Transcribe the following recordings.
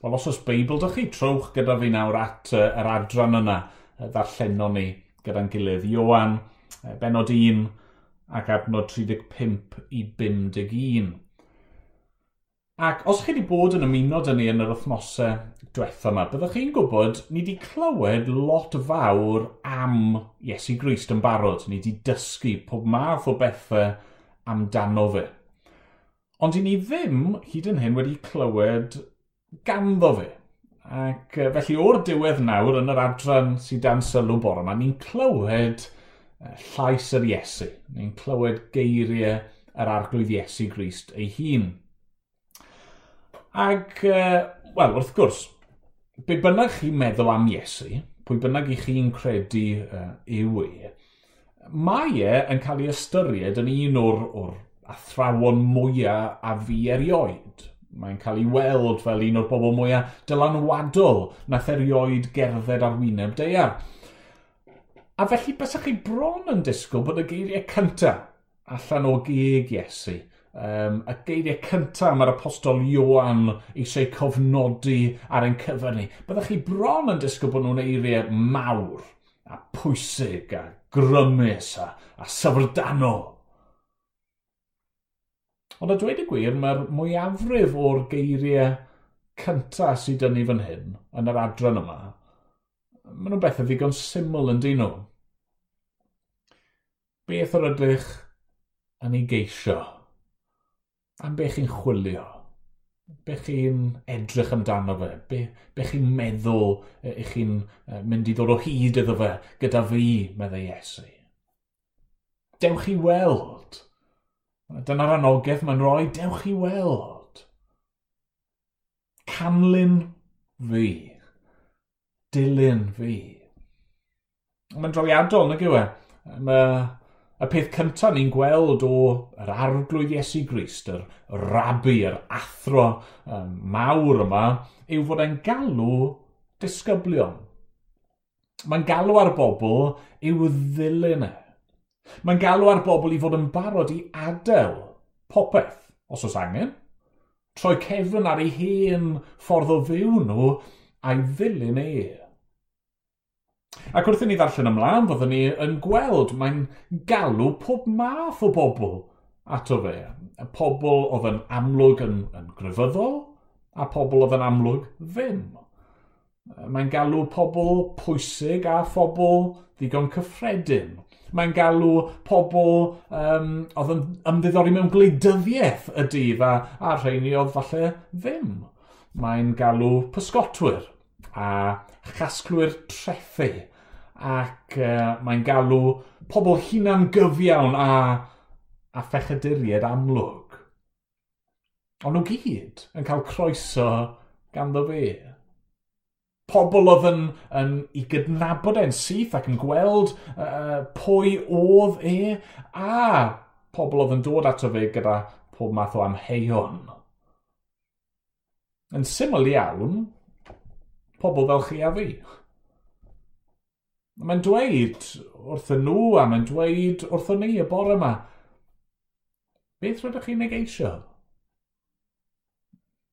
Wel, os oes Beibl dych chi, trowch gyda fi nawr at uh, yr adran yna, uh, ddarllenon ni gyda'n gilydd. Iowan, uh, benod 1 ac adnod 35 i 51. Ac os chi wedi bod yn ymuno dyn ni yn yr wythnosau diwethaf yma, byddwch chi'n gwybod ni wedi clywed lot fawr am Iesu Grist yn barod. Ni wedi dysgu pob math o bethau amdano fe. Ond i ni ddim hyd yn hyn wedi clywed ganddo fe. Ac felly o'r diwedd nawr yn yr adran sydd dan sylw bore yma, ni'n clywed llais yr Iesu. Ni'n clywed geiriau yr arglwydd Iesu Grist ei hun. Ac, wel, wrth gwrs, be bynnag chi'n meddwl am Iesu, pwy bynnag i chi'n credu uh, yw e, mae e yn cael ei ystyried yn un o'r, or athrawon mwyaf a fi erioed mae'n cael ei weld fel un o'r bobl mwyaf dylanwadol nath erioed gerdded ar wyneb deiar. A felly bysach chi bron yn disgwyl bod y geiriau cyntaf allan o geg Iesu. Um, y geiriau cyntaf mae'r apostol Ioan eisiau cofnodi ar ein cyfer ni. byddwch chi bron yn disgwyl bod nhw'n eiriau mawr a pwysig a grymus a, a syfrdanol. Ond a dweud y gwir, mae'r mwyafrif o'r geiriau cyntaf sydd dyn ni fan hyn, yn yr adran yma, maen nhw'n bethau ddigon syml yn dyn nhw. Beth yr ydych yn ei geisio? Am beth chi'n chwilio? Be chi'n edrych amdano fe? Be, be chi'n meddwl eich chi'n e, mynd i ddod o hyd iddo fe gyda fi, meddai Iesu? Dewch i weld Dyna'r anogaeth mae'n rhoi, dewch i weld. Canlyn fi. Dilyn fi. Mae'n drawiadol, nag yw e? Mae y peth cyntaf ni'n gweld o yr arglwydd Iesu Grist, yr rabi, yr athro um, mawr yma, yw fod e'n galw disgyblion. Mae'n galw ar bobl i'w ddilyn e. Mae'n galw ar bobl i fod yn barod i adael popeth, os oes angen, troi cefn ar ei hen ffordd o fyw nhw a'i ddilyn e. Ac wrth i ni ddarllen ymlaen, fyddwn ni yn gweld mae'n galw pob math o bobl ato fe. Pobl oedd yn amlwg yn, yn gryfyddol a pobl oedd yn amlwg ddim. Mae'n galw pobl pwysig a phobl ddigon cyffredin mae'n galw pobl um, oedd yn ymddiddori mewn gwleidyddiaeth y dydd a, a rheini oedd falle ddim. Mae'n galw pysgotwyr a chasglwyr trethu ac uh, mae'n galw pobl hunan gyfiawn a, a phechaduried amlwg. Ond nhw gyd yn cael croeso ganddo fe pobl oedd yn, yn i gydnabod e'n syth ac yn gweld uh, pwy oedd e, a pobl oedd yn dod ato fe gyda pob math o amheion. Yn syml iawn, pobl fel chi a fi. Mae'n dweud wrth nhw a mae'n dweud wrth ni y bore yma, beth rydych chi'n negeisio?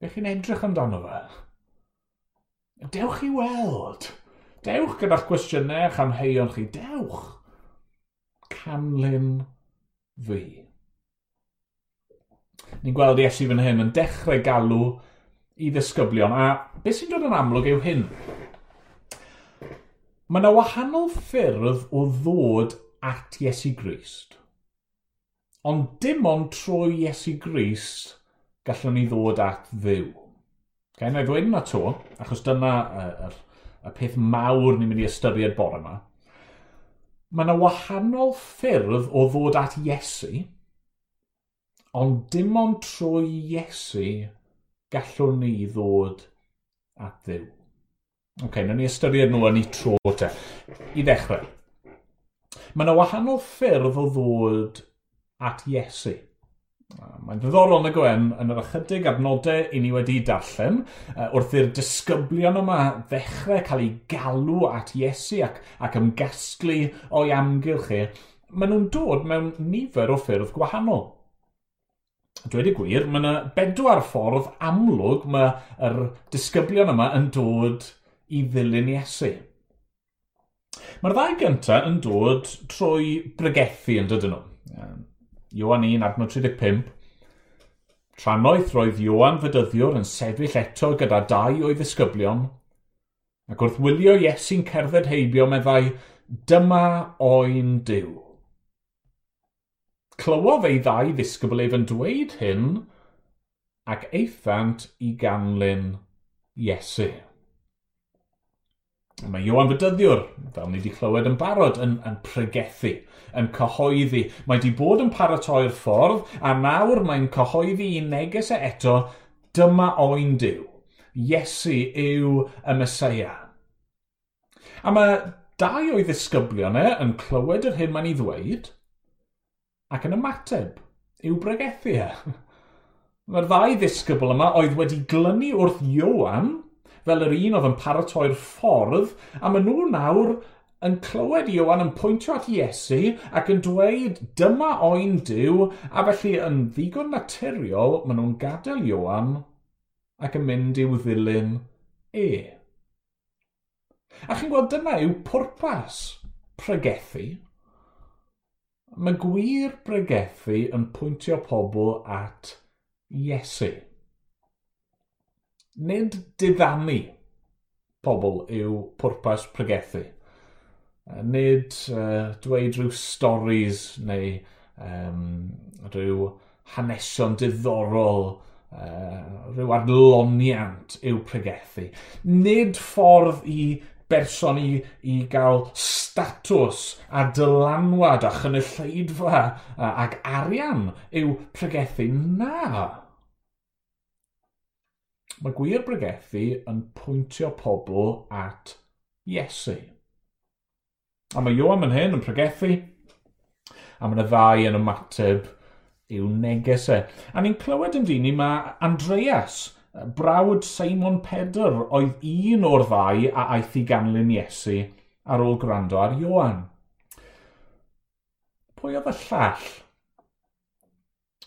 Beth chi'n edrych amdano fe? Dewch i weld. Dewch gyda'ch cwestiynau a'ch amheuon chi. Dewch. Canlyn fi. Ni'n gweld Iesu fan hyn yn dechrau galw i ddisgyblion. A beth sy'n dod yn amlwg yw hyn. Mae yna wahanol ffyrdd o ddod at Iesu Grist. Ond dim ond trwy Iesu Grist gallwn ni ddod at ddiw. Okay, na i ddweud yna to, achos dyna y, y, y peth mawr ni'n mynd i ystyried bore yma. Mae yna wahanol ffyrdd o ddod at Iesu, ond dim ond trwy Iesu gallwn ni ddod at ddiw. OK, na ni ystyried nhw yn ei tro te. I ddechrau, mae yna wahanol ffyrdd o ddod at Iesu. Mae'n ddiddorol e, yn y gwen yn yr ychydig adnodau i ni wedi darllen wrth i'r disgyblion yma ddechrau cael eu galw at Iesu ac, ac ymgasglu o'i amgylch chi, maen nhw'n dod mewn nifer o ffyrdd gwahanol. Dweud y gwir, mae yna bedwar ffordd amlwg mae yr disgyblion yma yn dod i ddilyn Iesu. Mae'r ddau gyntaf yn dod trwy bregethu yn dydyn nhw. Iwan 1, adnod 35. Tranoeth roedd Iwan Fydyddiwr yn sefyll eto gyda dau o'i ddisgyblion, ac wrth wylio Iesu'n cerdded heibio meddai, dyma oen diw. Clywodd ei ddau ddisgybl ef yn dweud hyn, ac eithant i ganlyn Iesu. Mae Iwan Fydyddiwr, fel ni wedi clywed yn barod, yn, yn pregethu, yn cyhoeddi. Mae wedi bod yn paratoi'r ffordd, a nawr mae'n cyhoeddi i neges e eto, dyma oen diw. Iesu yw y Mesoea. A mae dau o'i ddisgyblion e yn clywed yr hyn mae'n ei ddweud, ac yn ymateb yw bregethu e. Mae'r ddau ddisgybl yma oedd wedi glynu wrth Iwan fel yr un oedd yn paratoi'r ffordd, a maen nhw nawr yn clywed Iwan yn pwyntio at Iesu ac yn dweud dyma oen diw a felly yn ddigon naturiol maen nhw'n gadael Iwan ac yn mynd i'w ddilyn e. A chi'n gweld dyna yw pwrpas pregethu. Mae gwir bregethu yn pwyntio pobl at Iesu nid diddamu pobl yw pwrpas pregethu. Nid uh, dweud rhyw storys neu um, rhyw hanesion diddorol, uh, rhyw adloniant yw pregethu. Nid ffordd i berson i, i gael statws a dylanwad a chynulleidfa ac arian yw pregethu. Na! mae gwir bregethu yn pwyntio pobl at Iesu. A mae Iwan yn hyn yn pregethu, a mae yna ddau yn ymateb i'w neges e. A ni'n clywed yn dyn ni mae Andreas, brawd Simon Pedr, oedd un o'r ddau a aeth i ganlyn Iesu ar ôl gwrando ar Iwan. Pwy oedd y llall?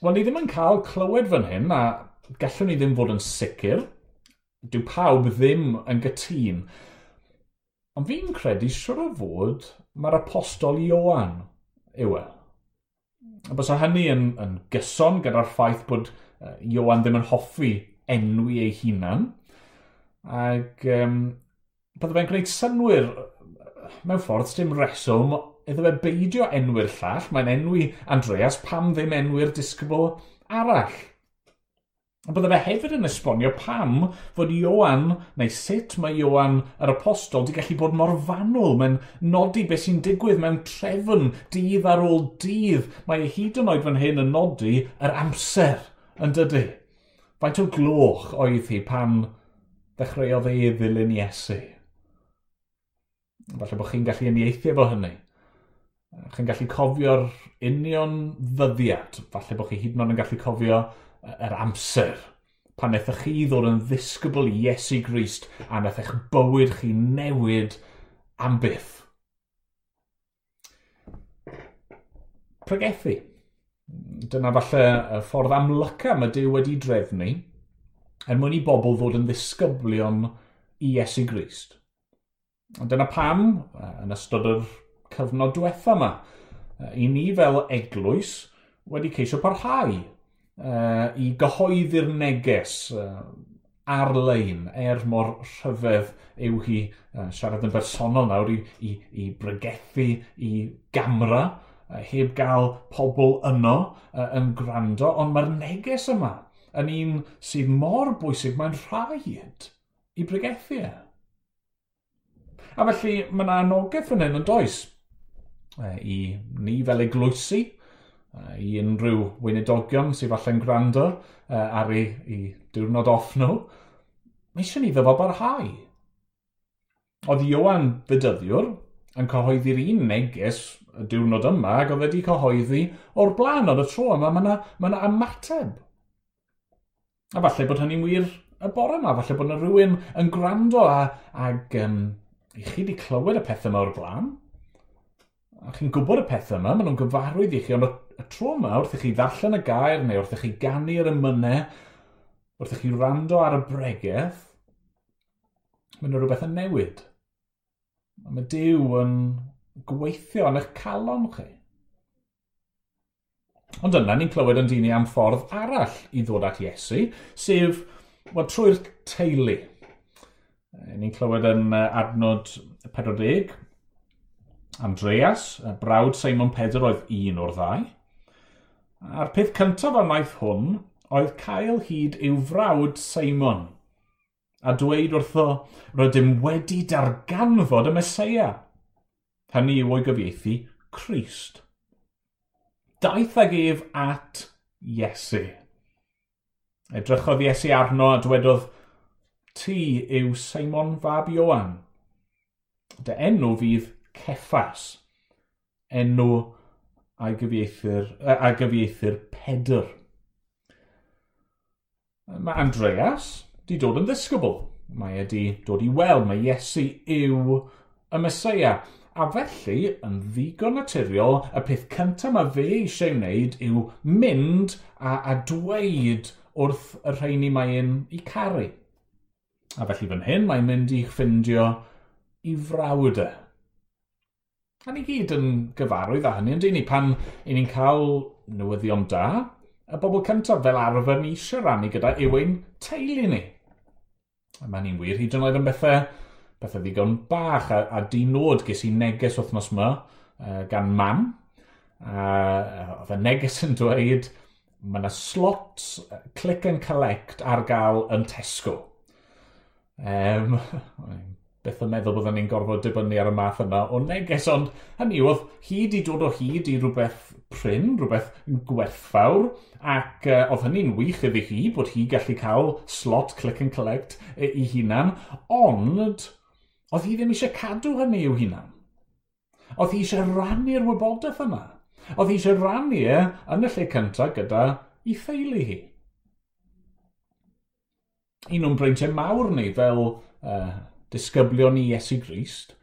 Wel, ni ddim yn cael clywed fan hyn, a gallwn ni ddim fod yn sicr. Dyw pawb ddim yn gytun. Ond fi'n credu siwr o fod mae'r apostol Ioan yw e. A bys hynny yn, yn gyson gyda'r ffaith bod uh, Ioan ddim yn hoffi enwi ei hunan. Ac um, bydde fe'n gwneud synwyr mewn ffordd dim reswm iddo fe beidio enwy'r llall. Mae'n enwi Andreas pam ddim enwy'r disgybl arall. Ond bydde fe hefyd yn esbonio pam fod Ioan, neu sut mae Ioan yr apostol, wedi gallu bod mor fanwl. Mae'n nodi beth sy'n digwydd mewn trefn dydd ar ôl dydd. Mae ei hyd yn oed fan hyn yn nodi yr amser yn dydy. Faint o gloch oedd hi pan ddechreuodd ei ddilyn Iesu. Falle bod chi'n gallu unieithu efo hynny chi'n gallu cofio'r union ddyddiad. Falle bod chi hyd yn oed yn gallu cofio yr amser. Pan wnaethoch chi ddod yn ddisgybl i Iesu Grist a wnaeth eich bywyd chi newid am byth. Pregethu. Dyna falle y ffordd amlyca mae Dyw wedi drefnu er mwyn i bobl ddod yn ddisgyblion i Iesu Grist. Ond dyna pam, yn ystod yr cyfnod diwetha yma, i ni fel eglwys wedi ceisio parhau uh, i gyhoeddi'r neges uh, ar-lein er mor rhyfedd yw hi uh, siarad yn bersonol nawr i, i, i brygethu i gamra uh, heb gael pobl yno uh, yn gwrando, ond mae'r neges yma yn un sydd mor bwysig, mae'n rhaid i brygethu e. A felly mae yna anogaeth yn hyn yn does i ni fel eglwysi, i unrhyw weinidogion sydd falle'n gwrando uh, ar ei, ei diwrnod off nhw, mae eisiau ni ddyfo barhau. Oedd Iwan Fydyddiwr yn cyhoeddi'r un neges y diwrnod yma ac oedd wedi cyhoeddi o'r blaen o'r tro yma, mae yna ma ymateb. A falle bod hynny'n wir y bore yma, falle bod yna rhywun yn gwrando a, ag um, i chi wedi clywed y pethau yma o'r blaen. A chi'n gwybod y pethau yma, maen nhw'n gyfarwydd i chi, ond y tro yma, wrth i chi ddarllen y gair neu wrth i chi ganu'r ymynau, wrth i chi rando ar y bregeth, mae yna rhywbeth yn newid. Mae Dyw yn gweithio yn eich calon chi. Ond yna ni'n clywed yn dini am ffordd arall i ddod at Iesu, sef wel, trwy'r teulu. E, ni'n clywed yn e, adnod 40, Andreas, e, brawd Simon Pedr oedd un o'r ddau, A'r peth cyntaf a wnaeth hwn oedd cael hyd i'w frawd Simon a dweud wrtho rydym wedi darganfod y Mesoea. Hynny yw o'i gyfieithu Christ. Daeth ag ef at Iesu. Edrychodd Iesu arno a dwedodd, ti yw Simon fab Ioan. Dy enw fydd Ceffas, enw a gyfieithwyr, a gyfieithwyr Pedr. Mae Andreas di dod yn ddisgybl. Mae e di dod i weld, mae Iesu yw y Mesoea. A felly, yn ddigon naturiol, y peth cyntaf mae fe eisiau wneud yw mynd a, a dweud wrth y rheini mae'n i caru. A felly fan hyn, mae'n mynd i ffindio i frawd e. Da ni gyd yn gyfarwydd â hynny, ond ni pan i ni'n cael newyddion da, y bobl cyntaf fel arfer ni eisiau rannu gyda yw ein teulu ni. A mae ni'n wir hyd yn oed yn bethau, bethau ddigon bach a, a dinod ges i neges wythnos yma uh, gan mam. Uh, oedd y neges yn dweud, mae yna slot click and collect ar gael yn Tesco. Um, beth yn meddwl byddwn ni'n gorfod dibynnu ar y math yma o neges, ond hynny oedd hyd i dod o hyd i rhywbeth pryn, rhywbeth gwerthfawr, ac uh, oedd hynny'n wych iddi hi bod hi gallu cael slot click and collect i hunan, ond oedd hi ddim eisiau cadw hynny i'w hunan. Oedd hi eisiau rannu'r wybodaeth yma. Oedd hi eisiau rannu e yn y lle cyntaf gyda i theulu hi. Un o'n breintiau mawr ni fel uh, disgyblion i Iesu Grist,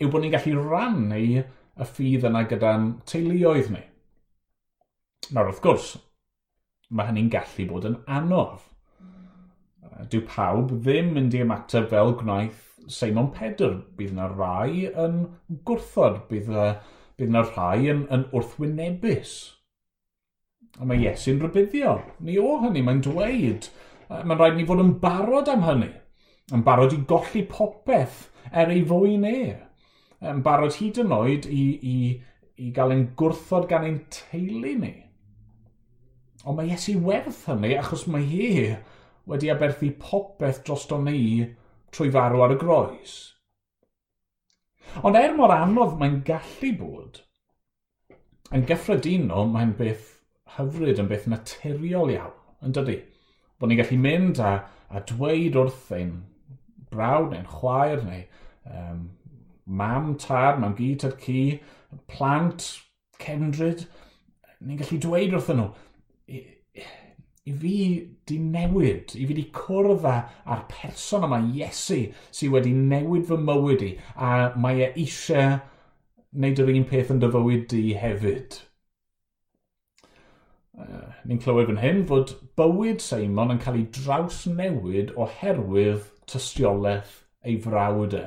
yw bod ni'n gallu rannu y ffydd yna gyda'n teuluoedd ni. Nawr, wrth gwrs, mae hynny'n gallu bod yn anodd. Dyw pawb ddim mynd i ymateb fel gwnaeth Seimon Pedr. Bydd yna rai yn gwrthod, bydd yna, bydd yna rhai yn, yn wrthwynebus. A mae Iesu'n rybuddio. Ni o hynny, mae'n dweud. Mae'n rhaid ni fod yn barod am hynny yn barod i golli popeth er ei fwy ne. Yn barod hyd yn oed i, i, i gael ein gwrthod gan ein teulu ni. Ond mae Iesu werth hynny achos mae hi wedi aberthu popeth dros o ni trwy farw ar y groes. Ond er mor anodd mae'n gallu bod, yn gyffredinol mae'n beth hyfryd yn beth naturiol iawn, yn dydy? Bod ni'n gallu mynd a, a dweud wrth ein brawd neu'n chwaer neu um, mam, tad, mam gi, tad ci, plant, cendryd, ni'n gallu dweud wrthyn nhw, i, i fi di newid, i fi di cwrdd â'r person yma, Iesu, sydd wedi newid fy mywyd i, a mae e eisiau wneud yr un peth yn dyfywyd di hefyd. Uh, ni'n clywed fan hyn fod bywyd Simon yn cael ei draws newid oherwydd tystiolaeth ei frawd e.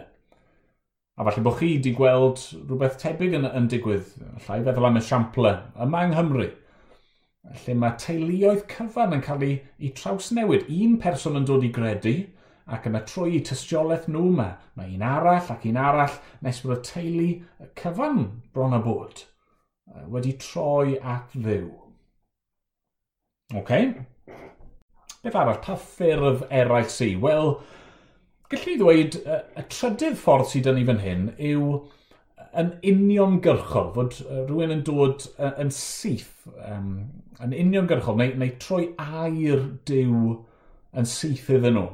A falle bod chi wedi gweld rhywbeth tebyg yn, yn digwydd, llai feddwl am esiample, yma yng Nghymru, lle mae teuluoedd cyfan yn cael eu, eu trawsnewid. Un person yn dod i gredu ac yna trwy tystiolaeth nhw yma, mae un arall ac un arall, nes bod y teulu cyfan bron a bod wedi troi at ddiw. OK. Beth arall, pa ffurf eraill sy? Wel, Gallu i ddweud, y trydydd ffordd sydd yn ei fan hyn yw yn uniongyrchol, fod rhywun yn dod yn syth, um, yn uniongyrchol, neu, neu troi air diw yn syth iddyn nhw.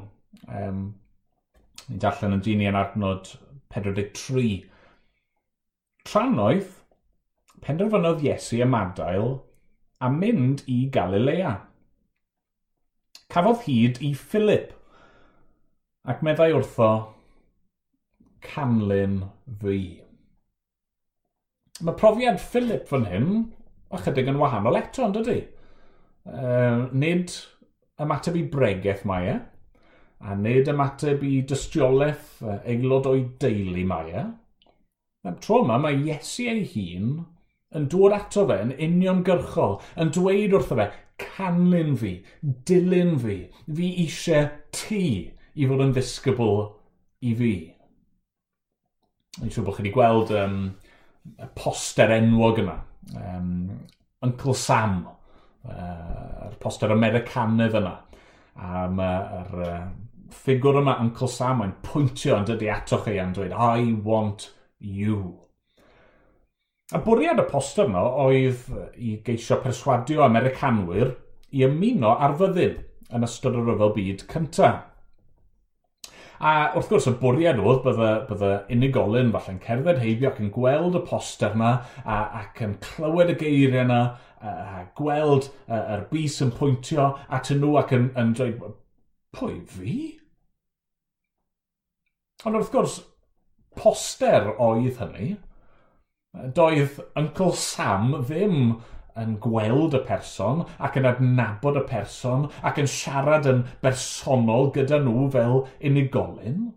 Um, Ni'n darllen yn dini yn adnod 43. Tranoedd, penderfynodd Iesu y madael a mynd i Galilea. Cafodd hyd i Philip, Ac meddai wrtho, canlyn fi. Mae profiad Philip fan hyn, ychydig yn wahanol eto, ond ydy. Uh, nid ymateb i bregaeth mae e, a nid ymateb i dystiolaeth aelod o'i deulu mae e. Am tro yma, mae Iesu ei hun yn dod ato fe yn uniongyrchol, yn dweud wrtho fe, canlyn fi, dilyn fi, fi eisiau ti i fod yn ddisgybl i fi. Dwi'n siŵr bod chi wedi gweld um, y poster enwog yma. Um, Uncle Sam, uh, poster Americanydd yna. A mae'r uh, ffigwr yma, Uncle Sam, mae'n pwyntio yn dydi ato chi a'n e dweud, I want you. A bwriad y poster yno oedd i geisio perswadio Americanwyr i ymuno ar fyddin yn ystod y ryfel byd cyntaf. A wrth gwrs y bwriad oedd bydde, bydde unigolyn falle'n cerdded heibio ac yn gweld y poster yma a, ac yn clywed y geiriau yna a gweld yr bus yn pwyntio at nhw ac yn, yn dweud, pwy fi? Ond wrth gwrs, poster oedd hynny. Doedd Uncle Sam ddim yn gweld y person ac yn adnabod y person ac yn siarad yn bersonol gyda nhw fel unigolyn.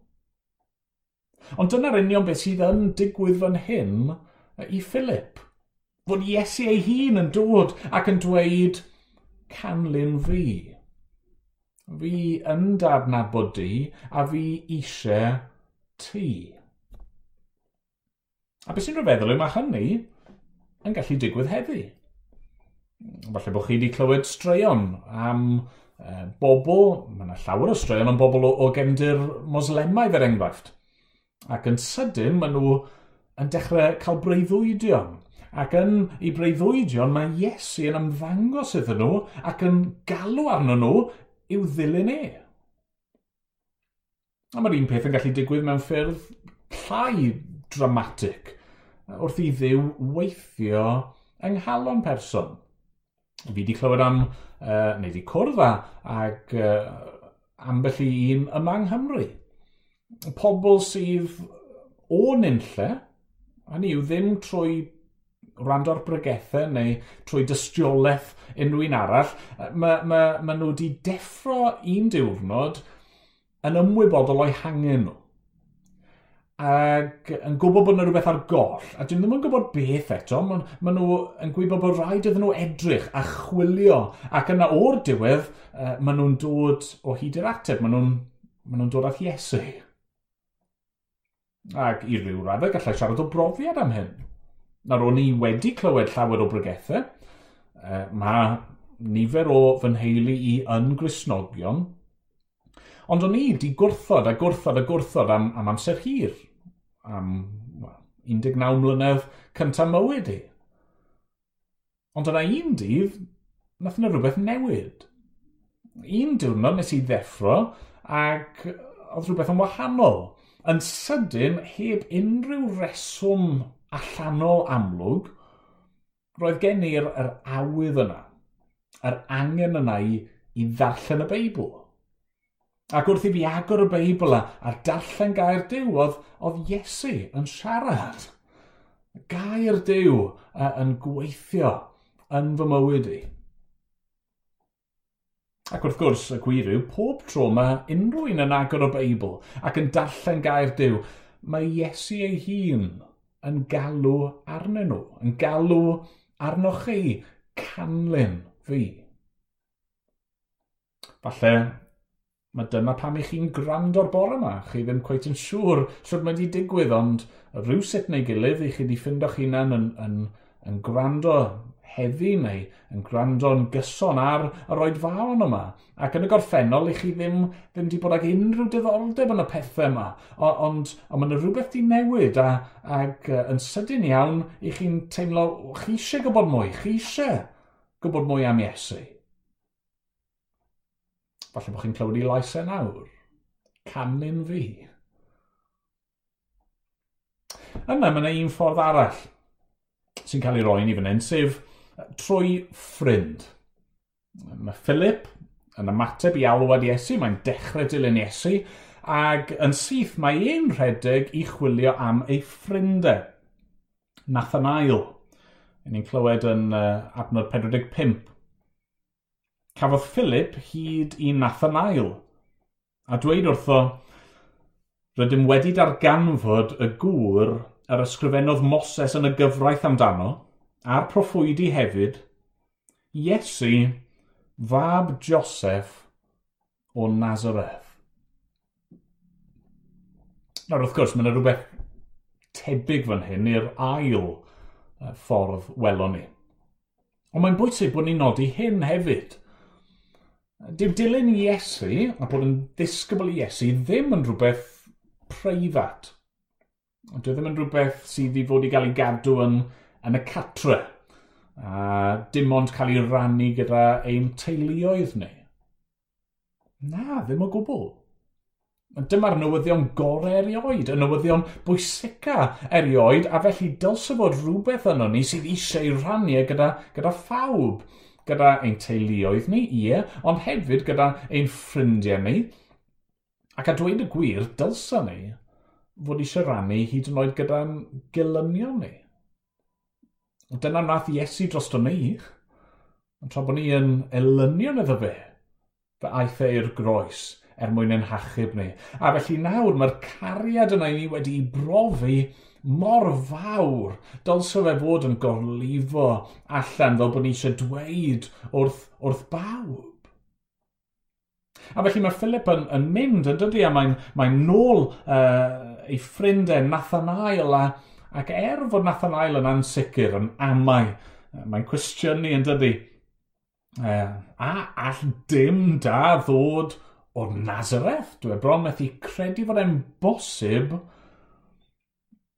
Ond dyna'r union beth sydd yn digwydd fan hyn i Philip. Fod Iesu ei hun yn dod ac yn dweud, canlyn fi. Fi yn dadnabod di a fi eisiau ti. A beth sy'n rhyfeddol yw mae hynny yn gallu digwydd heddi. Mm, falle bod chi wedi clywed straeon am e, bobl, mae yna llawer o straeon am bobl o, o gefndir moslemaidd er enghraifft. Ac yn sydyn, maen nhw yn dechrau cael breuddwydion. Ac yn ei breuddwydion, mae Iesu yn ymddangos iddyn nhw ac yn galw arno nhw i'w ddilyn e. A mae'r un peth yn gallu digwydd mewn ffyrdd llai dramatic wrth i ddiw weithio yng nghalon person. Fi wedi clywed am, uh, neu wedi cwrdd â, ac uh, ambell i un yma yng Nghymru. Pobl sydd o nynlle, a ni yw ddim trwy rand o'r bregethau neu trwy dystiolaeth unrhyw un arall, mae ma, ma nhw wedi deffro un diwrnod yn ymwybodol o'i hangen nhw ac yn gwybod bod yna rhywbeth ar goll, a dyn ddim yn gwybod beth eto, maen ma nhw yn gwybod bod rhaid iddyn nhw edrych a chwilio, ac yna o'r diwedd, uh, maen nhw'n dod o hyd i'r ateb, maen nhw'n ma nhw dod at Iesu. Ac i ryw raddau gallai siarad o brofiad am hyn. Nawr o'n i wedi clywed llawer o brygethau, uh, mae nifer o fy nheulu i yn Grisnogion, Ond o'n i wedi gwrthod a gwrthod a gwrthod am, am amser hir, am well, 19 mlynedd cyntaf mywyd i. Ond yna un dydd, nath yna rhywbeth newid. Un diwrnod nes i ddeffro ac oedd rhywbeth yn wahanol. Yn sydyn, heb unrhyw reswm allanol amlwg, roedd gen i'r awydd yna, yr angen yna i, i ddarllen y Beibl. Ac wrth i fi agor y Beibl a a darllen gair Dyw, oedd, oedd Iesu yn siarad. Gair Dyw uh, yn gweithio yn fy mywyd i. Ac wrth gwrs, y gwir yw, pob tro mae unrhyw un yn agor o Beibl ac yn darllen gair Dyw, mae Iesu ei hun yn galw arnyn nhw, yn galw arnoch chi, canlyn fi. Falle mae dyma pam i chi'n grando'r bore yma. Chi ddim cweit yn siŵr sut mae wedi digwydd, ond rhywsut neu gilydd i chi wedi ffindo'ch hunan yn, yn, yn gwrando heddi neu yn gwrando'n gyson ar y roed fawn yma. Ac yn y gorffennol, i chi ddim, ddim wedi bod ag unrhyw diddordeb yn y pethau yma, o, ond, ond mae yna rhywbeth wedi newid a, ac uh, yn sydyn iawn i chi'n teimlo, chi eisiau gwybod mwy, chi eisiau gwybod mwy am Iesu. Falle bod chi'n clywed i laesau nawr. Canin fi. Yna mae yna un ffordd arall sy'n cael ei roi ni fan hyn, sef trwy ffrind. Mae Philip yn ymateb i alwad Iesu, mae'n dechrau dilyn Iesu, ac yn syth mae un rhedeg i chwilio am ei ffrindau. Nathanael, ni'n clywed yn uh, adnod 45 Cafodd Philip hyd i Nathanael a dweud wrtho, Rydym wedi darganfod y gŵr yr ysgrifennodd Moses yn y gyfraith amdano, a'r proffwydi hefyd, Iesu, fab Joseph o Nazareth. Nawr wrth gwrs, mae yna rhywbeth tebyg fan hyn i'r ail ffordd welon ni. Ond mae'n bwysig bod ni'n nodi hyn hefyd dim dilyn Iesu a bod yn ddisgybl i Iesu ddim yn rhywbeth preifat. Dwi ddim yn rhywbeth sydd i fod i gael ei gadw yn, yn y catre a dim ond cael ei rannu gyda ein teuluoedd ni. Na, ddim o gwbl. Dyma'r newyddion gorau erioed, y newyddion bwysica erioed, a felly dylse fod rhywbeth yno ni sydd eisiau ei rannu gyda, gyda phawb gyda ein teuluoedd ni, ie, ond hefyd gyda ein ffrindiau ni. Ac a dweud y gwir, dylsa ni fod eisiau rannu hyd yn oed gyda'n gelynion ni. Dyna nath Iesu dros o ni, ond tra bod ni yn elynion iddo fe, fe aeth e i'r groes er mwyn ein hachub ni. A felly nawr mae'r cariad yna i ni wedi brofi mor fawr. Dylse fe fod yn gorlifo allan fel bod ni eisiau dweud wrth, wrth bawb. A felly mae Philip yn, yn mynd, yn dydy, a mae'n mae nôl uh, ei ffrindau Nathanael, a, ac er fod Nathanael yn ansicr, yn amau, mae'n cwestiynu, yn dydy, uh, a all dim da ddod o'r Nazareth. Dwi'n e bron methu credu fod e'n bosib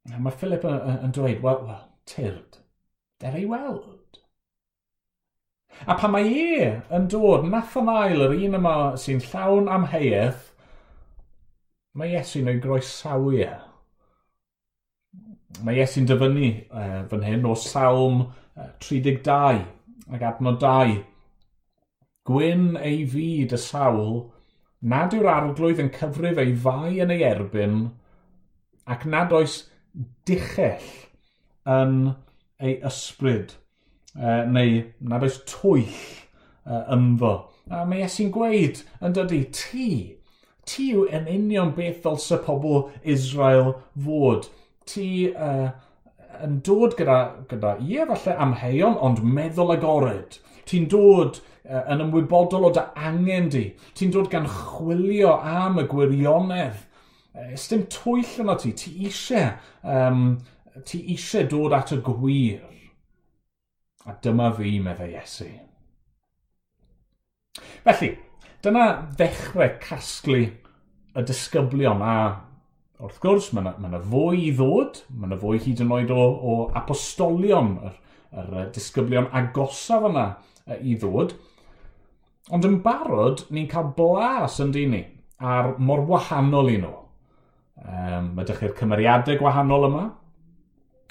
Mae Philip yn dweud, wel, well, tyrd, der ei weld. A pan mae e yn dod, Nathanael, yr un yma sy'n llawn am heiaeth, mae Iesu'n ei groesawu e. Mae Iesu'n dyfynnu uh, fan hyn o salm e, uh, 32 ac adnod 2. Gwyn ei fyd y sawl, nad yw'r arglwydd yn cyfrif ei fai yn ei erbyn, ac nad oes dichell yn ei ysbryd, uh, neu na beth twyll uh, e, ynddo. A mae Iesu'n gweud, yn dydy, ti, ti yw yn union beth ddylse pobl Israel fod. Ti uh, yn dod gyda, gyda ie falle amheuon, ond meddwl agored. Ti'n dod uh, yn ymwybodol o dy angen di. Ti'n dod gan chwilio am y gwirionedd Ysdym twyll yno ti, ti eisiau, um, ti eisiau dod at y gwir. A dyma fi, meddai Iesu. Felly, dyna ddechrau casglu y disgyblion a wrth gwrs mae yna ma fwy i ddod, mae yna fwy hyd yn oed o, o apostolion, yr, yr disgyblion agosaf yna i ddod. Ond yn barod, ni'n cael blas yn dyn ni ar mor wahanol i nhw. Um, mae ydych chi'r cymeriadau gwahanol yma.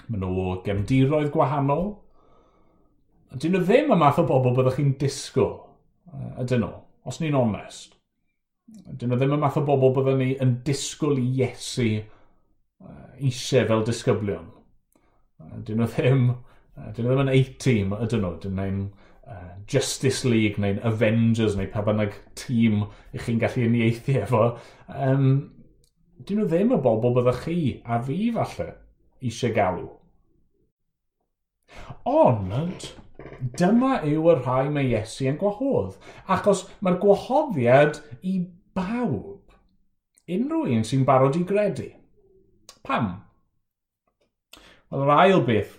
Mae nhw gefndiroedd gwahanol. Dyn nhw ddim y math o bobl byddwch chi'n disgwyl, ydyn nhw, os ni'n onest. Dyn nhw ddim y math o bobl byddwn ni yn disgwyl i Iesu eisiau fel disgyblion. Dyn nhw ddim, dyn nhw ddim yn A-team ydyn nhw, dyn nhw'n uh, Justice League neu'n Avengers neu pa bynnag tîm i chi'n gallu uniaethu efo. Um, dyn nhw ddim y bobl byddwch chi a fi falle eisiau galw. Ond, dyma yw y rhai mae Iesu yn gwahodd, achos mae'r gwahoddiad i bawb. Unrhyw un sy'n barod i gredu. Pam? Wel, yr ail beth,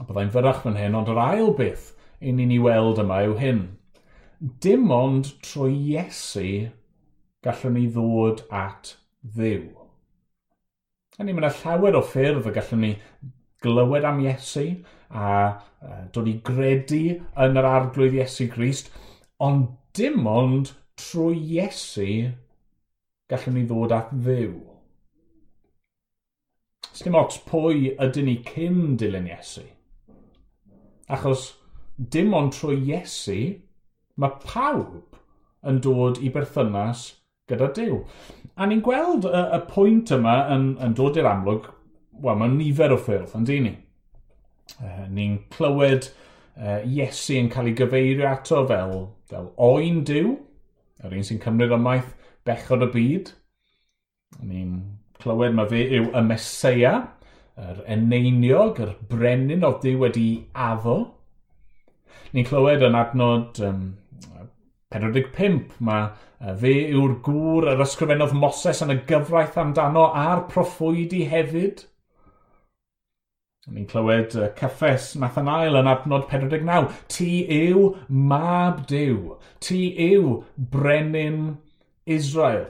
a byddai'n fyrach fan hyn, ond yr ail beth i ni'n ei weld yma yw hyn. Dim ond trwy Iesu gallwn ni ddod at ddiw. Hynny, mae yna llawer o ffyrdd y gallwn ni glywed am Iesu a dod i gredu yn yr arglwydd Iesu Grist, ond dim ond trwy Iesu gallwn ni ddod at ddiw. Sdim ots pwy ydyn ni cyn dilyn Iesu. Achos dim ond trwy Iesu mae pawb yn dod i berthynas gyda Dyw. A ni'n gweld y, y pwynt yma yn, yn dod i'r amlwg, wel, mae'n nifer o ffyrdd, yn dyn ni. Uh, ni'n clywed uh, Iesu yn cael ei gyfeirio ato fel, fel oen diw, yr un sy'n cymryd ymaith bechod y byd. Ni'n clywed mae fe yw y Mesoea, yr eneiniog, yr brenin o diw wedi addo. Ni'n clywed yn adnod um, 45 mae fe yw'r gŵr yr ysgrifennodd Moses yn y gyfraith amdano a'r proffwydi hefyd. Ni'n clywed uh, cyffes Nathanael yn adnod 49. Ti yw mab Dyw. Ti yw brenin Israel.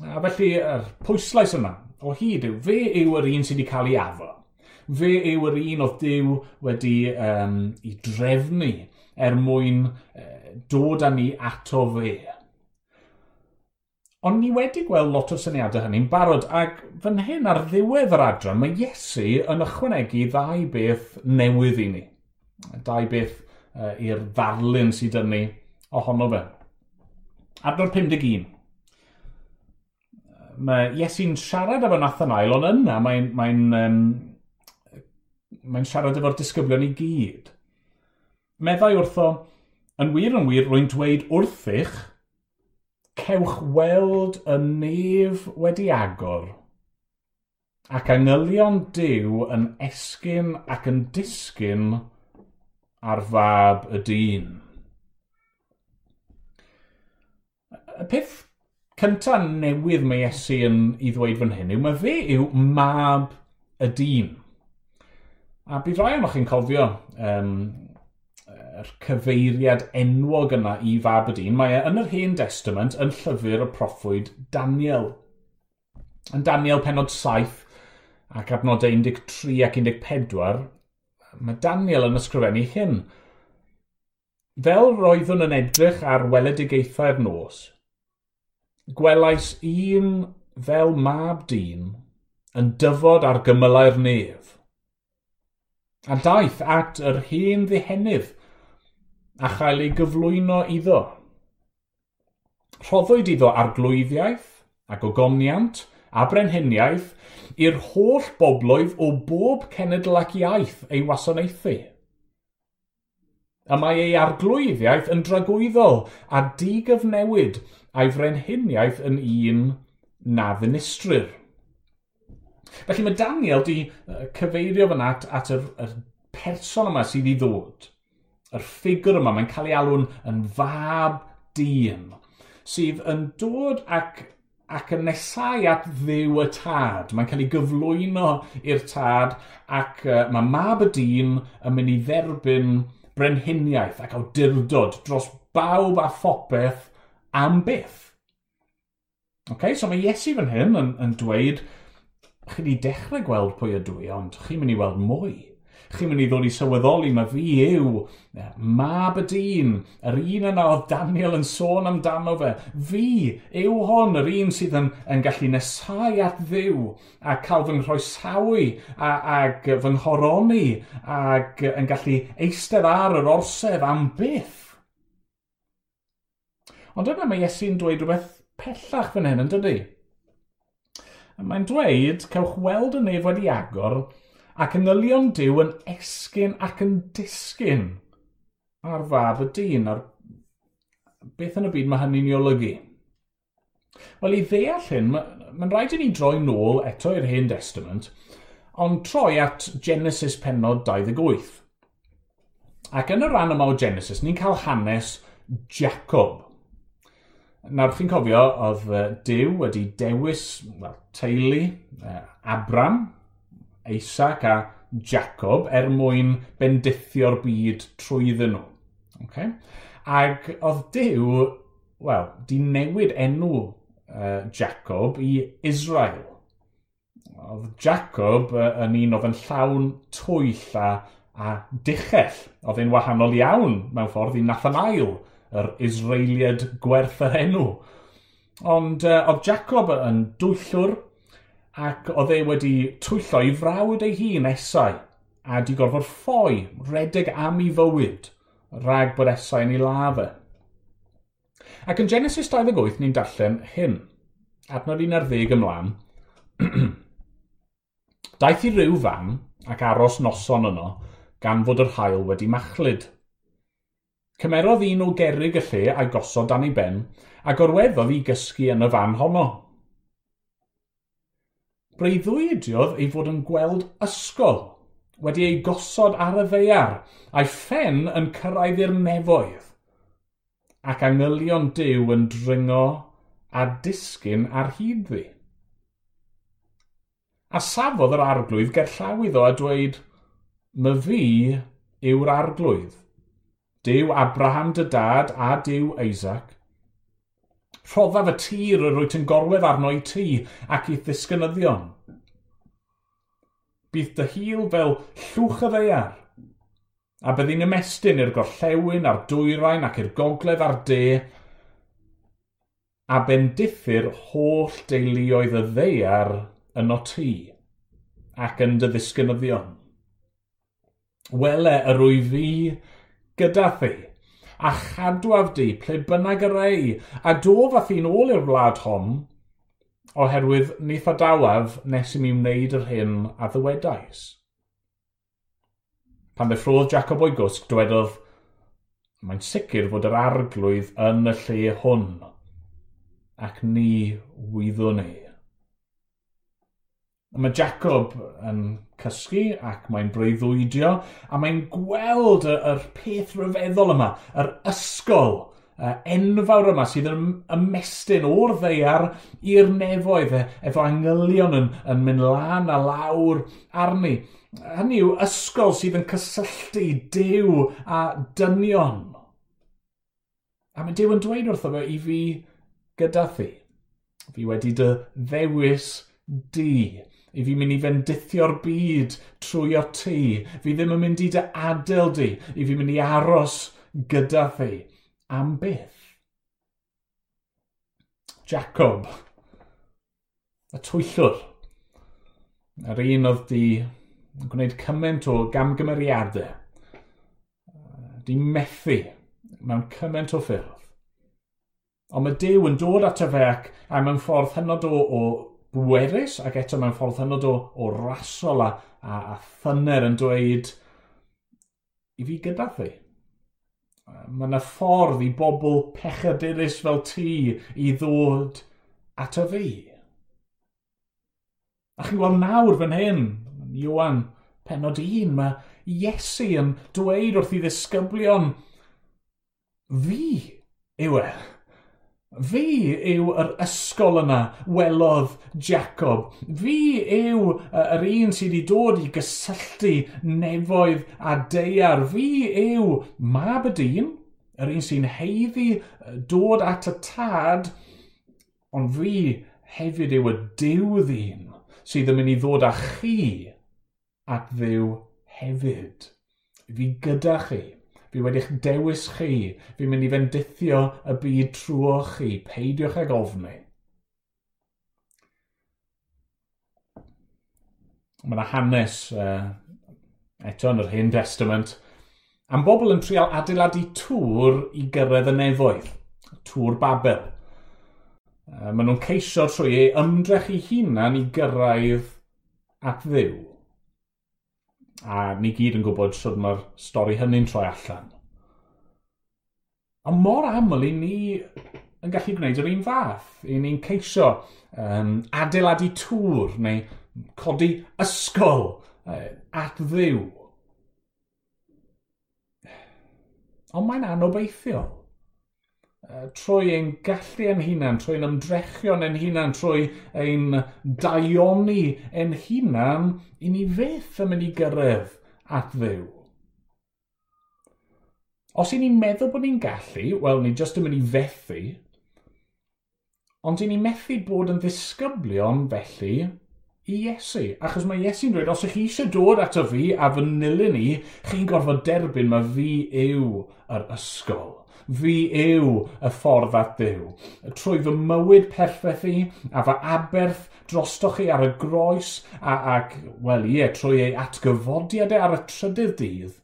A felly, yr pwyslais yna o hyd yw, fe yw yr un sydd wedi cael ei afo. Fe yw yr un oedd Dyw wedi um, i drefnu er mwyn dod â ni ato fe. Ond ni wedi gweld lot o syniadau hynny'n barod, ac fan hyn ar ddiwedd yr adran, mae Iesu yn ychwanegu ddau beth newydd i ni. Dau beth uh, i'r ddarlun sydd yn ni ohono fe. Adnod 51. Mae Iesu'n siarad efo Nathanael, ond yna mae'n mae um, mae siarad efo'r disgyblion i gyd meddai wrtho, yn wir yn wir, rwy'n dweud wrthych, cewch weld y nef wedi agor, ac angylion dew yn esgyn ac yn disgyn ar fab y dyn. Y peth cyntaf newydd mae Iesu yn ei ddweud fan hyn yw, mae fe yw mab y dyn. A bydd rai ohonoch chi'n cofio um, yr cyfeiriad enwog yna i Faberdeen, mae e yn yr hen testament yn llyfr y proffwyd Daniel. Yn Daniel penod 7 ac adnodau 13 ac 14, mae Daniel yn ysgrifennu hyn. Fel roeddwn yn edrych ar weledigaethau'r nos, gwelais un fel mab dyn yn dyfod ar gymylau'r nef, a daeth at yr hen ddihenydd a chael ei gyflwyno iddo. Rhoddwyd iddo arglwyddiaeth ac ogomniant a brenhiniaeth i'r holl bobloedd o bob cenedl ac iaith ei wasanaethu. Y mae ei arglwyddiaeth yn dragwyddol a digyfnewid a'i frenhiniaeth yn un na ddinistrir. Felly mae Daniel di cyfeirio fan at, at yr, yr person yma sydd i ddod. Yr ffigwr yma, mae'n cael ei alw'n yn fab dyn, sydd yn dod ac ac yn nesau at ddiw y tad. Mae'n cael ei gyflwyno i'r tad ac uh, mae mab y dyn yn mynd i dderbyn brenhiniaeth ac awdurdod dros bawb a phopeth am byth. Okay, so mae Iesu fan hyn yn, yn dweud, chi wedi dechrau gweld pwy ydw i, ond chi'n mynd i weld mwy chi'n mynd i ddod i sylweddoli, mae fi yw e, mab y dyn, yr un yna oedd Daniel yn sôn amdano fe. Fi yw hon, yr un sydd yn, yn gallu nesau at ddiw a cael fy nghroesawu a, ag fy nghoroni ac yn gallu eistedd ar yr orsedd am byth. Ond yna mae Iesu'n dweud rhywbeth pellach fan hyn, yn dydy? Mae'n dweud, cewch weld y nef wedi agor ac yn ylion Dyw yn esgyn ac yn disgyn ar fab y dyn, ar beth yn y byd mae hynny'n ei olygu. Wel, i ddeall hyn, mae'n ma rhaid i ni droi nôl eto i'r Hen Testament, ond troi at Genesis penod 28. Ac yn y rhan yma o Genesis, ni'n cael hanes Jacob. Nawr, chi'n cofio, oedd Dyw wedi dewis well, teulu eh, Abram Isaac a Jacob er mwyn bendithio'r byd trwyddyn nhw. Okay? Ac oedd Dyw, wel, di newid enw uh, Jacob i Israel. Oedd Jacob uh, yn un oedd yn llawn twyll a, a dichell. Oedd e'n wahanol iawn mewn ffordd i Nathanael, yr Israeliad gwerth yr enw. Ond uh, oedd Jacob yn dwyllwr ac oedd e wedi twyllo i frawd ei hun esau a di gorfod ffoi redeg am ei fywyd rhag bod esau yn ei lafa. E. Ac yn Genesis 28 ni'n darllen hyn, adnod 11 ymlaen, Daeth i ryw fan ac aros noson yno gan fod yr hael wedi machlyd. Cymerodd un o gerig y lle a'i gosod dan ei ben a gorweddodd i gysgu yn y fan honno. Breuddwydiodd ei fod yn gweld ysgol wedi ei gosod ar y ddeiar a'i ffen yn cyrraedd i'r nefoedd ac angylion dew yn dringo a disgyn ar hyd ddi. A safodd yr arglwydd gerllaw iddo a dweud, my fi yw'r arglwydd. Dyw Abraham dy dad a dyw Isaac rhoddaf y tir yr wyt yn gorwedd arno i ti ac i ddisgynyddion. Bydd dy hil fel llwch y ddeiar, a byddi'n ymestyn i'r gorllewin a'r dwyrain ac i'r gogledd a'r de, a bendiffyr holl deuluoedd y ddeiar o ti ac yn dy ddisgynyddion. Wele yr wy fi gyda thi a chadwaf di ple bynnag y rei, a do fath i'n ôl i'r wlad hon, oherwydd nith adawaf nes i mi wneud yr hyn a ddywedais. Pan ddeffrodd Jacob o'i gwsg, dywedodd, mae'n sicr fod yr arglwydd yn y lle hwn, ac ni wyddwn ni. Mae Jacob yn cysgu ac mae'n breuddwydio a mae'n gweld y, yr peth rhyfeddol yma, yr ysgol uh, enfawr yma sydd yn ymestyn o'r ddeiar i'r nefoedd e, efo angylion yn, yn mynd lan a lawr arni. Hynny yw ysgol sydd yn cysylltu dew a dynion. A mae dew yn dweud wrtho fe i fi gyda thi. Fi wedi dy ddewis di i fi mynd i fendithio'r byd trwy o ti. Fi ddim yn mynd i dy adael di, i fi mynd i aros gyda thi. Am beth? Jacob, y twyllwr, yr un oedd di gwneud cymaint o gamgymeriadau, di methu mewn cymaint o ffyrdd. Ond mae Dyw yn dod ato fe ac am yn ffordd hynod o, o bwerus ac eto mewn ffordd hynod o, o rasol a, a, a thyner yn dweud i fi gyda thi. Mae yna ffordd i bobl pechadurus fel ti i ddod at y fi. A chi'n gweld nawr fan hyn, Iwan, penod un, mae Iesu yn dweud wrth i ddisgyblion, fi yw e. Fi yw yr ysgol yna, welodd Jacob. Fi yw yr un sydd wedi dod i gysylltu nefoedd a deiar. Fi yw mab y dyn, yr un sy'n heiddi dod at y tad, ond fi hefyd yw y diw ddyn sydd yn mynd i ddod â chi at ddiw hefyd. Fi gyda chi. Fi wedi'ch dewis chi. Fi'n mynd i fendithio y byd trwy chi. Peidiwch ag ofni. Mae yna hanes uh, eto yn yr Hen Testament am bobl yn trial adeiladu tŵr i gyrraedd y nefoedd, tŵr Babel. Maen nhw'n ceisio trwy ei ymdrech i hunan i gyrraedd at ddiw a ni gyd yn gwybod sydd mae'r stori hynny'n troi allan. A mor aml i ni yn gallu gwneud yr un fath. I ni'n ceisio um, adeiladu tŵr neu codi ysgol uh, at ddiw. Ond mae'n anobeithiol trwy ein gallu yn hunain, trwy'n ymdrechion yn hunan, trwy ein daioni yn hunan, i ni fyth yn mynd i gyrraedd at ddew. Os i ni'n meddwl bod ni'n gallu, wel, ni jyst yn mynd i fethu, ond i ni methu bod yn ddisgyblion felly i Iesu. Achos mae Iesu'n dweud, os ych chi eisiau dod ato fi a fy nilyn ni, chi'n gorfod derbyn mae fi yw yr ysgol. Fi yw y ffordd at ddew. Trwy fy mywyd perffaith i a fy aberth drostoch chi ar y groes a, ac, wel ie, trwy ei atgyfodiadau e ar y trydydd dydd,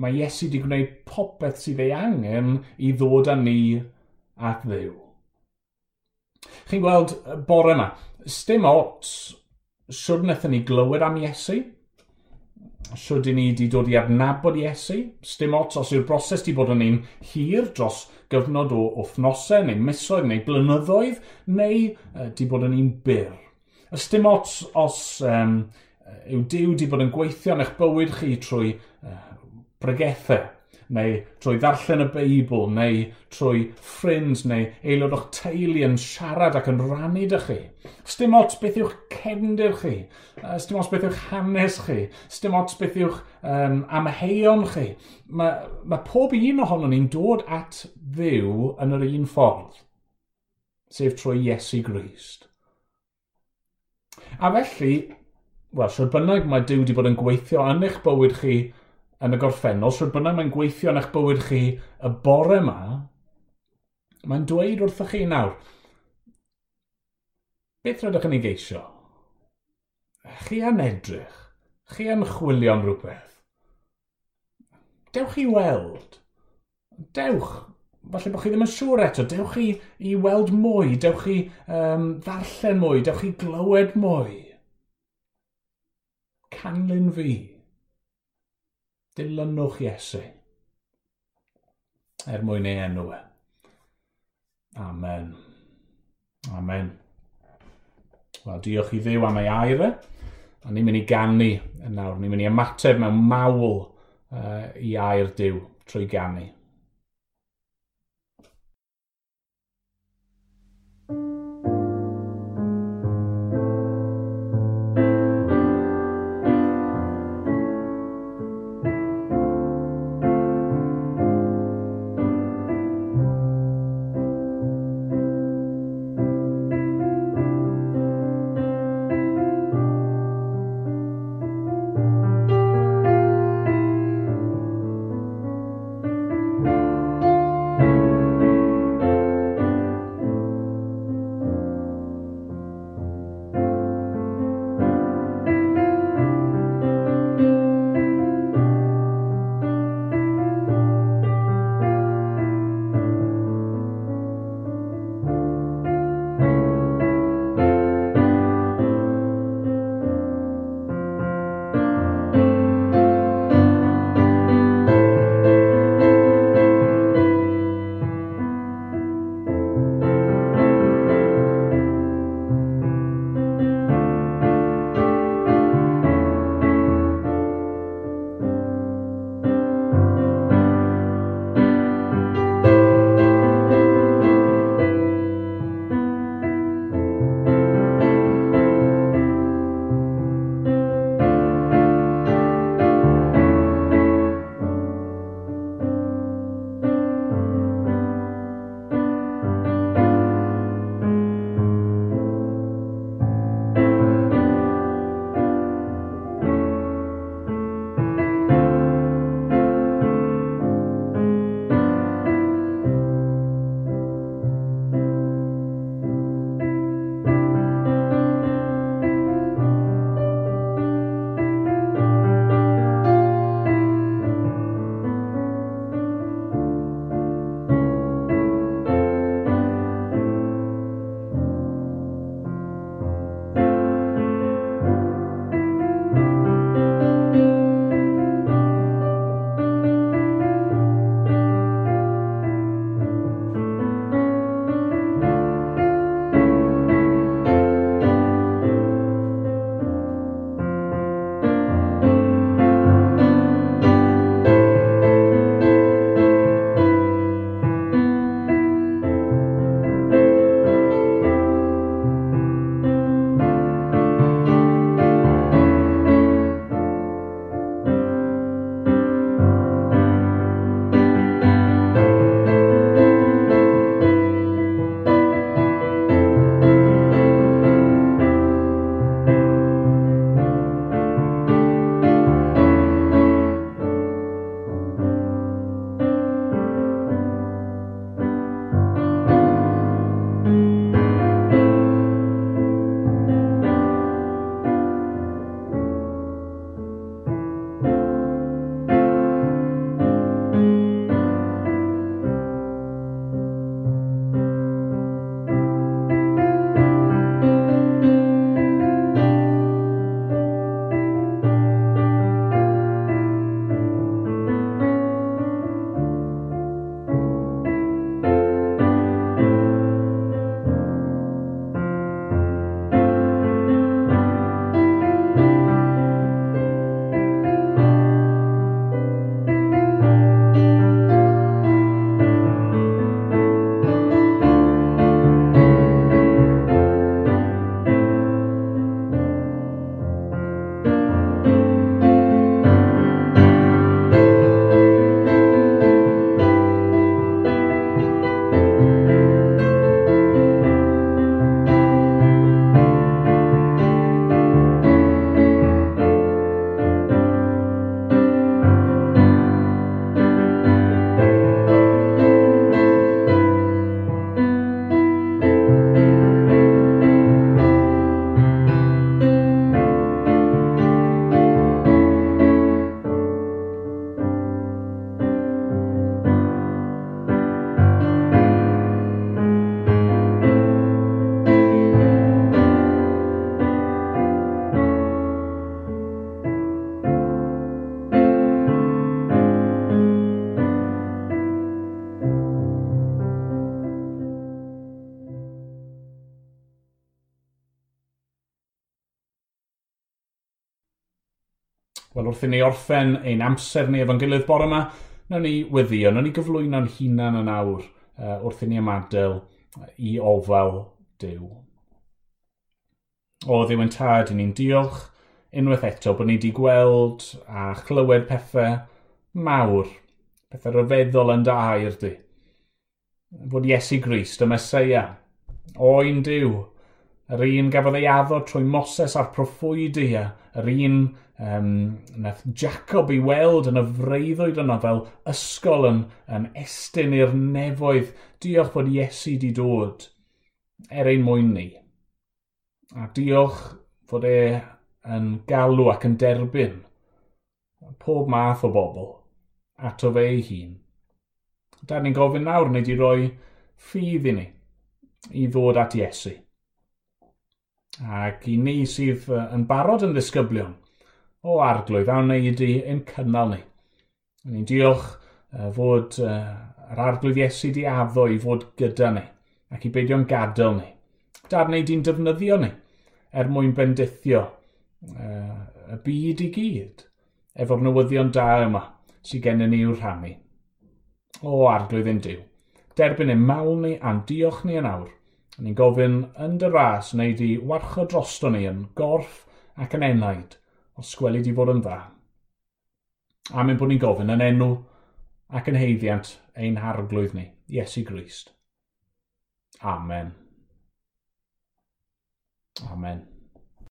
mae Iesu wedi gwneud popeth sydd ei angen i ddod â ni at ddew. Chi'n gweld bore yma, stym ots siwr wnaethon ni glywed am Iesu, Siwyd i ni wedi dod i adnabod Iesu, sdim ots os yw'r broses wedi bod yn un hir dros gyfnod o wythnosau, neu misoedd, neu blynyddoedd, neu wedi uh, bod yn un byr. Ysdim ots os um, yw Dyw wedi bod yn gweithio yn eich bywyd chi trwy uh, bregethau, neu trwy ddarllen y Beibl, neu trwy ffrind neu aelod o'ch teulu yn siarad ac yn rannu dy chi. Sdim ots beth yw'ch cefndir chi, sdim ots beth yw'ch hanes chi, sdim ots beth yw'ch um, amheion chi. Mae, mae pob un ohonon ni'n dod at ddiw yn yr un ffordd, sef trwy Iesu Grist. A felly, wel, siwr bynnag mae Dyw wedi bod yn gweithio yn eich bywyd chi yn y gorffennol, sydd bynnag mae'n gweithio yn eich bywyd chi y bore yma, mae'n dweud wrthych chi nawr, beth rydych yn ei geisio? Chi yn edrych, chi yn chwilio am rhywbeth. Dewch i weld. Dewch, falle bod chi ddim yn siŵr eto, dewch chi i weld mwy, dewch chi um, ddarllen mwy, dewch chi glywed mwy. Canlyn fi dilynwch Iesu er mwyn ei enw e. Amen. Amen. Wel, diolch i ddew am ei air e. A ni'n mynd i gannu nawr. Ni'n mynd i ymateb mewn mawl uh, i air diw trwy gannu. wrthyn ni orffen ein amser ni efo'n gilydd bore yma, nawn ni weddio, nawn ni gyflwyno'n hunan yn awr uh, wrth i ni ymadael i ofal Dyw. O ddiw yn tad, i ni'n diolch unwaith eto bod ni wedi gweld a chlywed pethau mawr, pethau rhyfeddol yn da i'r di. Fod Iesu Grist y Mesoea, oen Dyw, yr un gafodd ei addo trwy Moses a'r proffwydia, yr un um, nath Jacob i weld yn y freuddwyd yna fel ysgol yn, yn estyn i'r nefoedd. Diolch bod Iesu di dod er ein mwyn ni. A diolch fod e yn galw ac yn derbyn pob math o bobl ato fe ei hun. Da ni'n gofyn nawr wneud i roi ffydd i ni i ddod at Iesu. Ac i ni sydd yn barod yn ddisgyblion o arglwydd a wneud i ein cynnal ni. Ni'n diolch fod yr arglwydd Iesu di addo i fod gyda ni ac i beidio'n gadael ni. Dar wneud i'n defnyddio ni er mwyn bendithio y byd i gyd efo'r newyddion da yma sydd gennym ni i'w rhannu. O arglwydd yn diw, derbyn ein mawl ni a'n diolch ni yn awr A ni'n gofyn yn dy ras wneud i warcho drosto ni yn gorff ac yn enaid os gweli di fod yn dda. A mynd bod ni'n gofyn yn enw ac yn heiddiant ein harglwydd ni, Iesu Grist. Amen. Amen.